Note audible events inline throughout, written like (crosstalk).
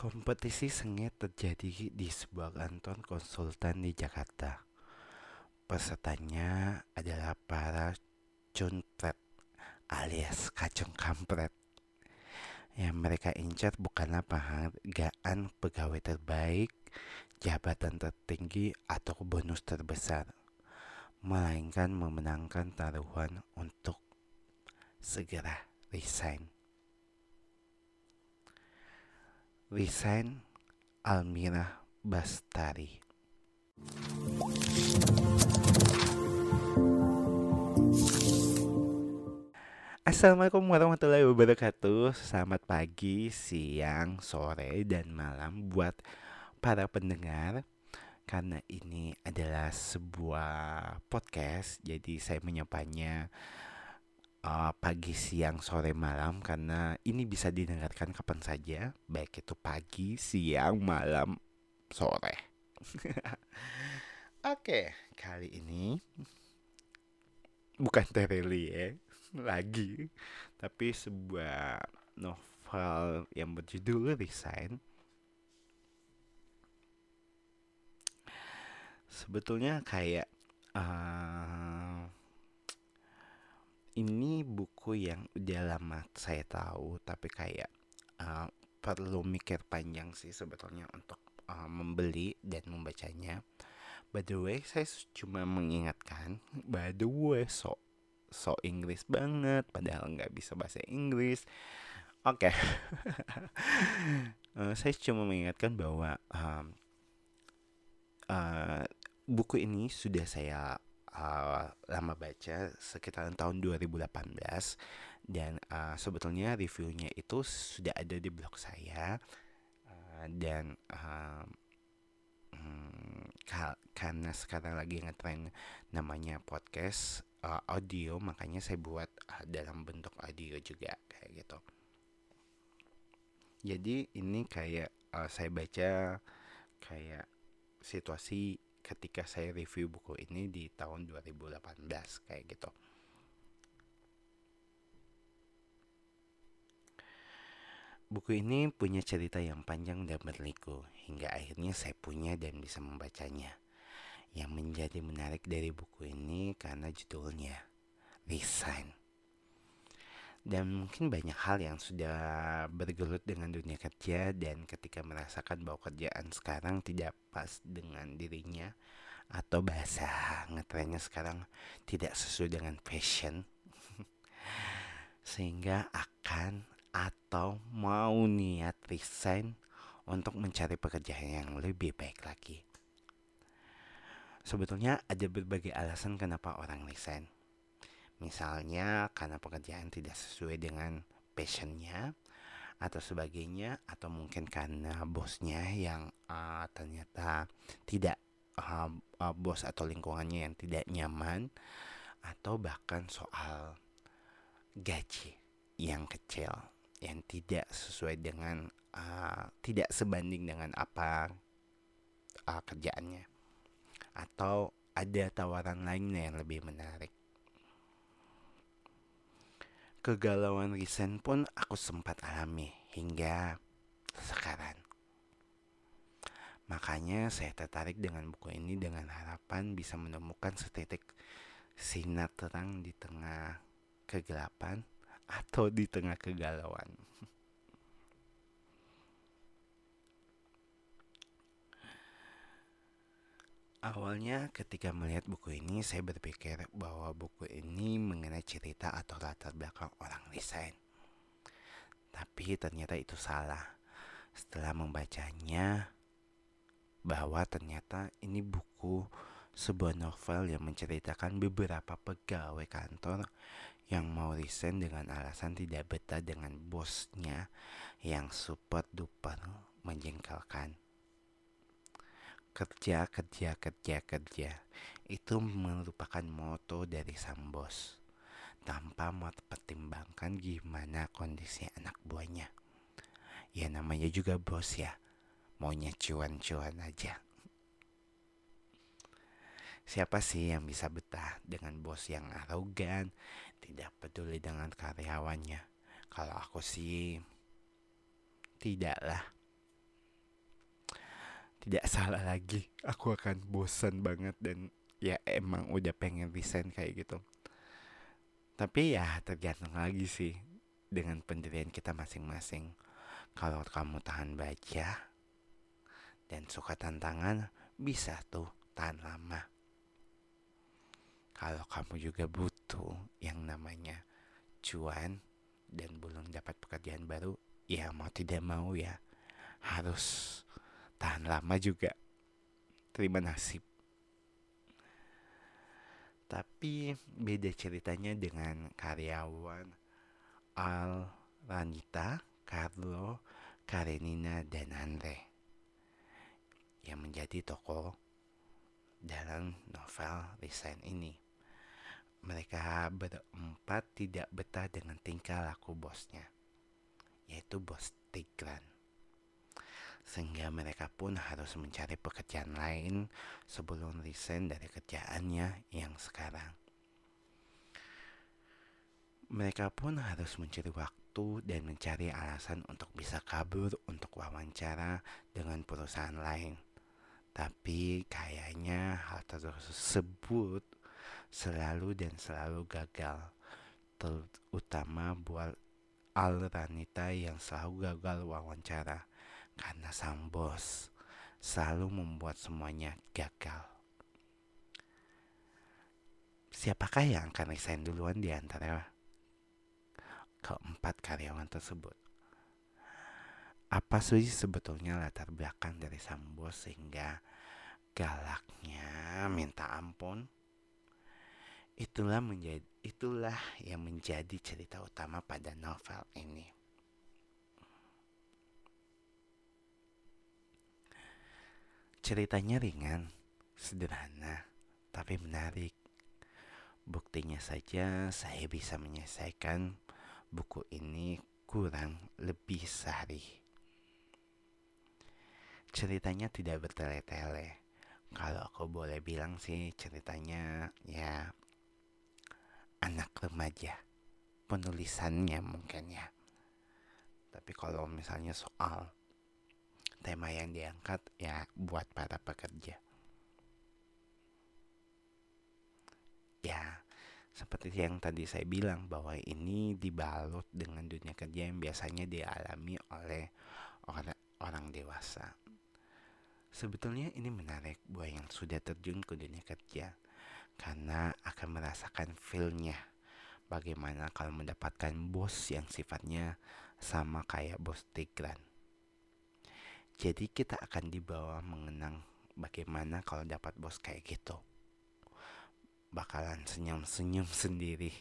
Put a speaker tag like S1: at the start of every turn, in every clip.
S1: Kompetisi sengit terjadi di sebuah kantor konsultan di Jakarta. Pesertanya adalah para cuntret alias kacung kampret. Yang mereka incar bukanlah penghargaan pegawai terbaik, jabatan tertinggi, atau bonus terbesar, melainkan memenangkan taruhan untuk segera resign. Resign Almira Bastari. Assalamualaikum warahmatullahi wabarakatuh Selamat pagi, siang, sore, dan malam buat para pendengar Karena ini adalah sebuah podcast Jadi saya menyapanya uh, pagi, siang, sore, malam karena ini bisa didengarkan kapan saja, baik itu pagi, siang, malam, sore. (laughs) Oke, kali ini bukan (laughs) Tereli ya lagi, tapi sebuah novel yang berjudul Resign. Sebetulnya kayak uh, ini buku yang udah lama saya tahu tapi kayak uh, perlu mikir panjang sih sebetulnya untuk uh, membeli dan membacanya. By the way, saya cuma mengingatkan, by the way, so so Inggris banget, padahal nggak bisa bahasa Inggris. Oke, okay. (laughs) uh, saya cuma mengingatkan bahwa um, uh, buku ini sudah saya uh, lama baca sekitaran tahun 2018 dan uh, sebetulnya reviewnya itu sudah ada di blog saya uh, dan uh, hmm, karena sekarang lagi ngetren namanya podcast uh, audio makanya saya buat uh, dalam bentuk audio juga kayak gitu. Jadi ini kayak uh, saya baca kayak situasi ketika saya review buku ini di tahun 2018 kayak gitu. Buku ini punya cerita yang panjang dan berliku hingga akhirnya saya punya dan bisa membacanya. Yang menjadi menarik dari buku ini karena judulnya Resign dan mungkin banyak hal yang sudah bergelut dengan dunia kerja dan ketika merasakan bahwa kerjaan sekarang tidak pas dengan dirinya atau bahasa ngetrennya sekarang tidak sesuai dengan passion sehingga akan atau mau niat resign untuk mencari pekerjaan yang lebih baik lagi. Sebetulnya ada berbagai alasan kenapa orang resign Misalnya karena pekerjaan tidak sesuai dengan passionnya atau sebagainya atau mungkin karena bosnya yang uh, ternyata tidak uh, uh, bos atau lingkungannya yang tidak nyaman atau bahkan soal gaji yang kecil yang tidak sesuai dengan uh, tidak sebanding dengan apa uh, kerjaannya. Atau ada tawaran lainnya yang lebih menarik Kegalauan resign pun aku sempat alami hingga sekarang. Makanya saya tertarik dengan buku ini dengan harapan bisa menemukan setitik sinar terang di tengah kegelapan atau di tengah kegalauan. Awalnya ketika melihat buku ini saya berpikir bahwa buku ini mengenai cerita atau latar belakang orang resign. Tapi ternyata itu salah. Setelah membacanya bahwa ternyata ini buku sebuah novel yang menceritakan beberapa pegawai kantor yang mau resign dengan alasan tidak betah dengan bosnya yang super duper menjengkelkan kerja kerja kerja kerja. Itu merupakan moto dari sang bos. Tanpa mempertimbangkan gimana kondisi anak buahnya. Ya namanya juga bos ya. Maunya cuan-cuan aja. Siapa sih yang bisa betah dengan bos yang arogan tidak peduli dengan karyawannya? Kalau aku sih tidaklah tidak salah lagi. Aku akan bosan banget dan ya emang udah pengen resign kayak gitu. Tapi ya tergantung lagi sih dengan pendirian kita masing-masing. Kalau kamu tahan baca dan suka tantangan bisa tuh tahan lama. Kalau kamu juga butuh yang namanya cuan dan belum dapat pekerjaan baru ya mau tidak mau ya harus tahan lama juga. Terima nasib. Tapi beda ceritanya dengan karyawan Al Ranita, Carlo, Karenina, dan Andre. Yang menjadi tokoh dalam novel Resign ini. Mereka berempat tidak betah dengan tingkah laku bosnya, yaitu bos Tigran sehingga mereka pun harus mencari pekerjaan lain sebelum resign dari kerjaannya yang sekarang. Mereka pun harus mencari waktu dan mencari alasan untuk bisa kabur untuk wawancara dengan perusahaan lain. Tapi kayaknya hal tersebut selalu dan selalu gagal, terutama buat Al Ranita yang selalu gagal wawancara karena sang bos selalu membuat semuanya gagal. Siapakah yang akan resign duluan di antara keempat karyawan tersebut? Apa sih sebetulnya latar belakang dari sang bos sehingga galaknya minta ampun? Itulah menjadi itulah yang menjadi cerita utama pada novel ini. Ceritanya ringan, sederhana, tapi menarik. Buktinya saja saya bisa menyelesaikan buku ini kurang lebih sehari. Ceritanya tidak bertele-tele. Kalau aku boleh bilang sih ceritanya ya anak remaja. Penulisannya mungkin ya. Tapi kalau misalnya soal tema yang diangkat ya buat para pekerja. Ya, seperti yang tadi saya bilang bahwa ini dibalut dengan dunia kerja yang biasanya dialami oleh orang, orang dewasa. Sebetulnya ini menarik buat yang sudah terjun ke dunia kerja karena akan merasakan feelnya bagaimana kalau mendapatkan bos yang sifatnya sama kayak bos Tigran. Jadi kita akan dibawa mengenang bagaimana kalau dapat bos kayak gitu. Bakalan senyum-senyum (laughs) sendiri.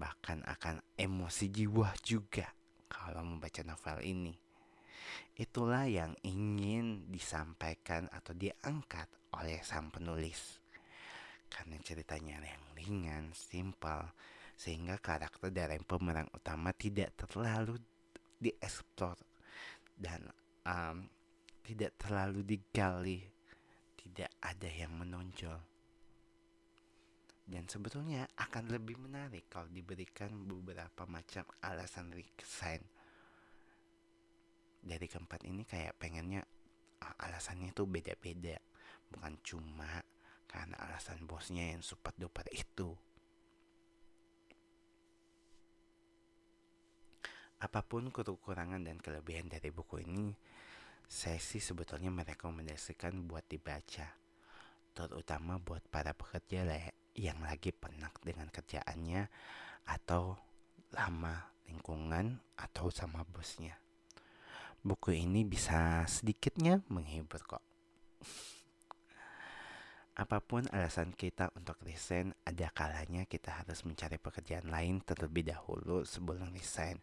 S1: Bahkan akan emosi jiwa juga kalau membaca novel ini. Itulah yang ingin disampaikan atau diangkat oleh sang penulis. Karena ceritanya yang ringan, simpel, sehingga karakter dari pemeran utama tidak terlalu dieksplor dan um, tidak terlalu digali, tidak ada yang menonjol. Dan sebetulnya akan lebih menarik kalau diberikan beberapa macam alasan resign. Dari keempat ini kayak pengennya alasannya tuh beda-beda, bukan cuma karena alasan bosnya yang super duper itu. Apa pun kekurangan dan kelebihan dari buku ini, saya sih sebetulnya merekomendasikan buat dibaca, terutama buat para pekerja yang lagi penak dengan kerjaannya atau lama lingkungan atau sama bosnya. Buku ini bisa sedikitnya menghibur kok. (laughs) Apa pun alasan kita untuk resign, ada kalanya kita harus mencari pekerjaan lain terlebih dahulu sebelum resign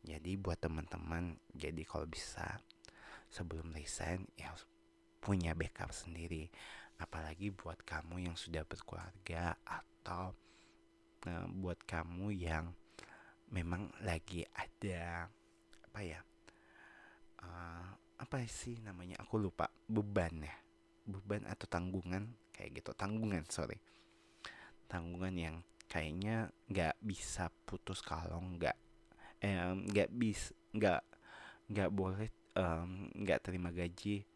S1: jadi buat teman-teman jadi kalau bisa sebelum resign ya punya backup sendiri. Apalagi buat kamu yang sudah berkeluarga atau uh, buat kamu yang memang lagi ada apa ya uh, apa sih namanya aku lupa beban ya. Beban atau tanggungan kayak gitu. Tanggungan sorry. Tanggungan yang kayaknya nggak bisa putus kalau nggak nggak bis nggak nggak boleh nggak um, terima gaji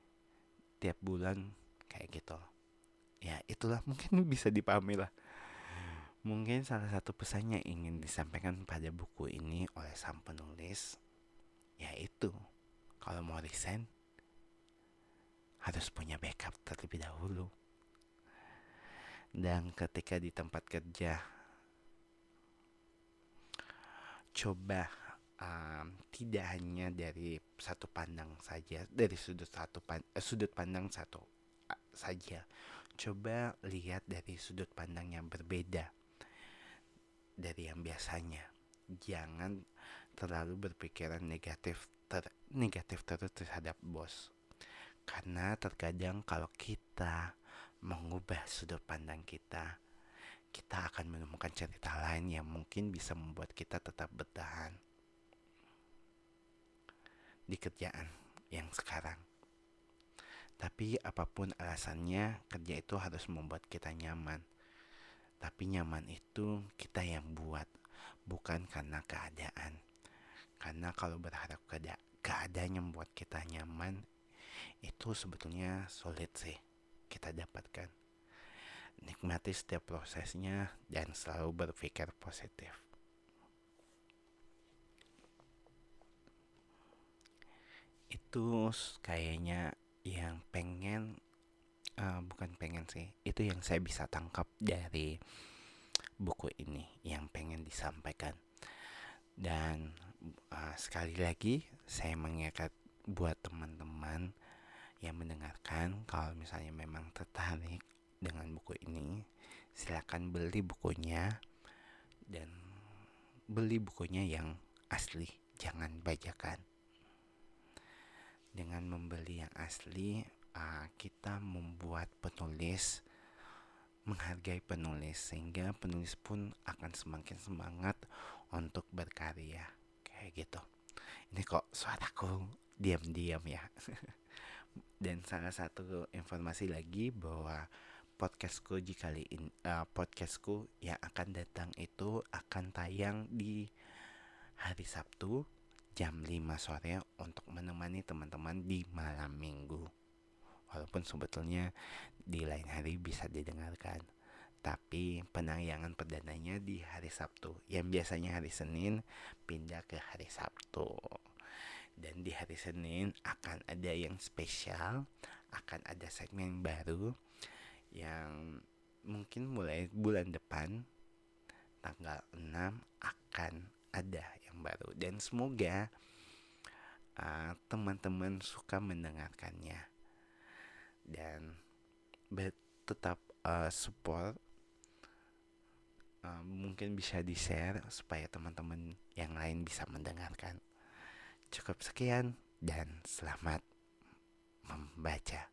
S1: tiap bulan kayak gitu. Ya itulah mungkin (laughs) bisa dipahami lah. Mungkin salah satu pesannya ingin disampaikan pada buku ini oleh sang penulis yaitu kalau mau resign harus punya backup terlebih dahulu. Dan ketika di tempat kerja coba um, tidak hanya dari satu pandang saja dari sudut satu pan, eh, sudut pandang satu uh, saja. Coba lihat dari sudut pandang yang berbeda dari yang biasanya. Jangan terlalu berpikiran negatif ter, negatif terus terhadap bos. Karena terkadang kalau kita mengubah sudut pandang kita kita akan menemukan cerita lain yang mungkin bisa membuat kita tetap bertahan di kerjaan yang sekarang. Tapi apa pun alasannya, kerja itu harus membuat kita nyaman. Tapi nyaman itu kita yang buat, bukan karena keadaan. Karena kalau berharap keada keadaan yang membuat kita nyaman, itu sebetulnya sulit sih kita dapatkan nikmati setiap prosesnya dan selalu berpikir positif. Itu kayaknya yang pengen uh, bukan pengen sih, itu yang saya bisa tangkap dari buku ini yang pengen disampaikan. Dan uh, sekali lagi saya mengingat buat teman-teman yang mendengarkan kalau misalnya memang tertarik dengan buku ini silakan beli bukunya dan beli bukunya yang asli jangan bajakan. Dengan membeli yang asli uh, kita membuat penulis menghargai penulis sehingga penulis pun akan semakin semangat untuk berkarya. Kayak gitu. Ini kok suaraku diam-diam ya. (laughs) Dan salah satu informasi lagi bahwa podcastku jika kali ini uh, podcastku yang akan datang itu akan tayang di hari Sabtu jam 5 sore untuk menemani teman-teman di malam minggu. Walaupun sebetulnya di lain hari bisa didengarkan. Tapi penayangan perdananya di hari Sabtu Yang biasanya hari Senin pindah ke hari Sabtu Dan di hari Senin akan ada yang spesial Akan ada segmen baru yang mungkin mulai bulan depan tanggal 6 akan ada yang baru. Dan semoga uh, teman-teman suka mendengarkannya. Dan tetap uh, support uh, mungkin bisa di share supaya teman-teman yang lain bisa mendengarkan. Cukup sekian dan selamat membaca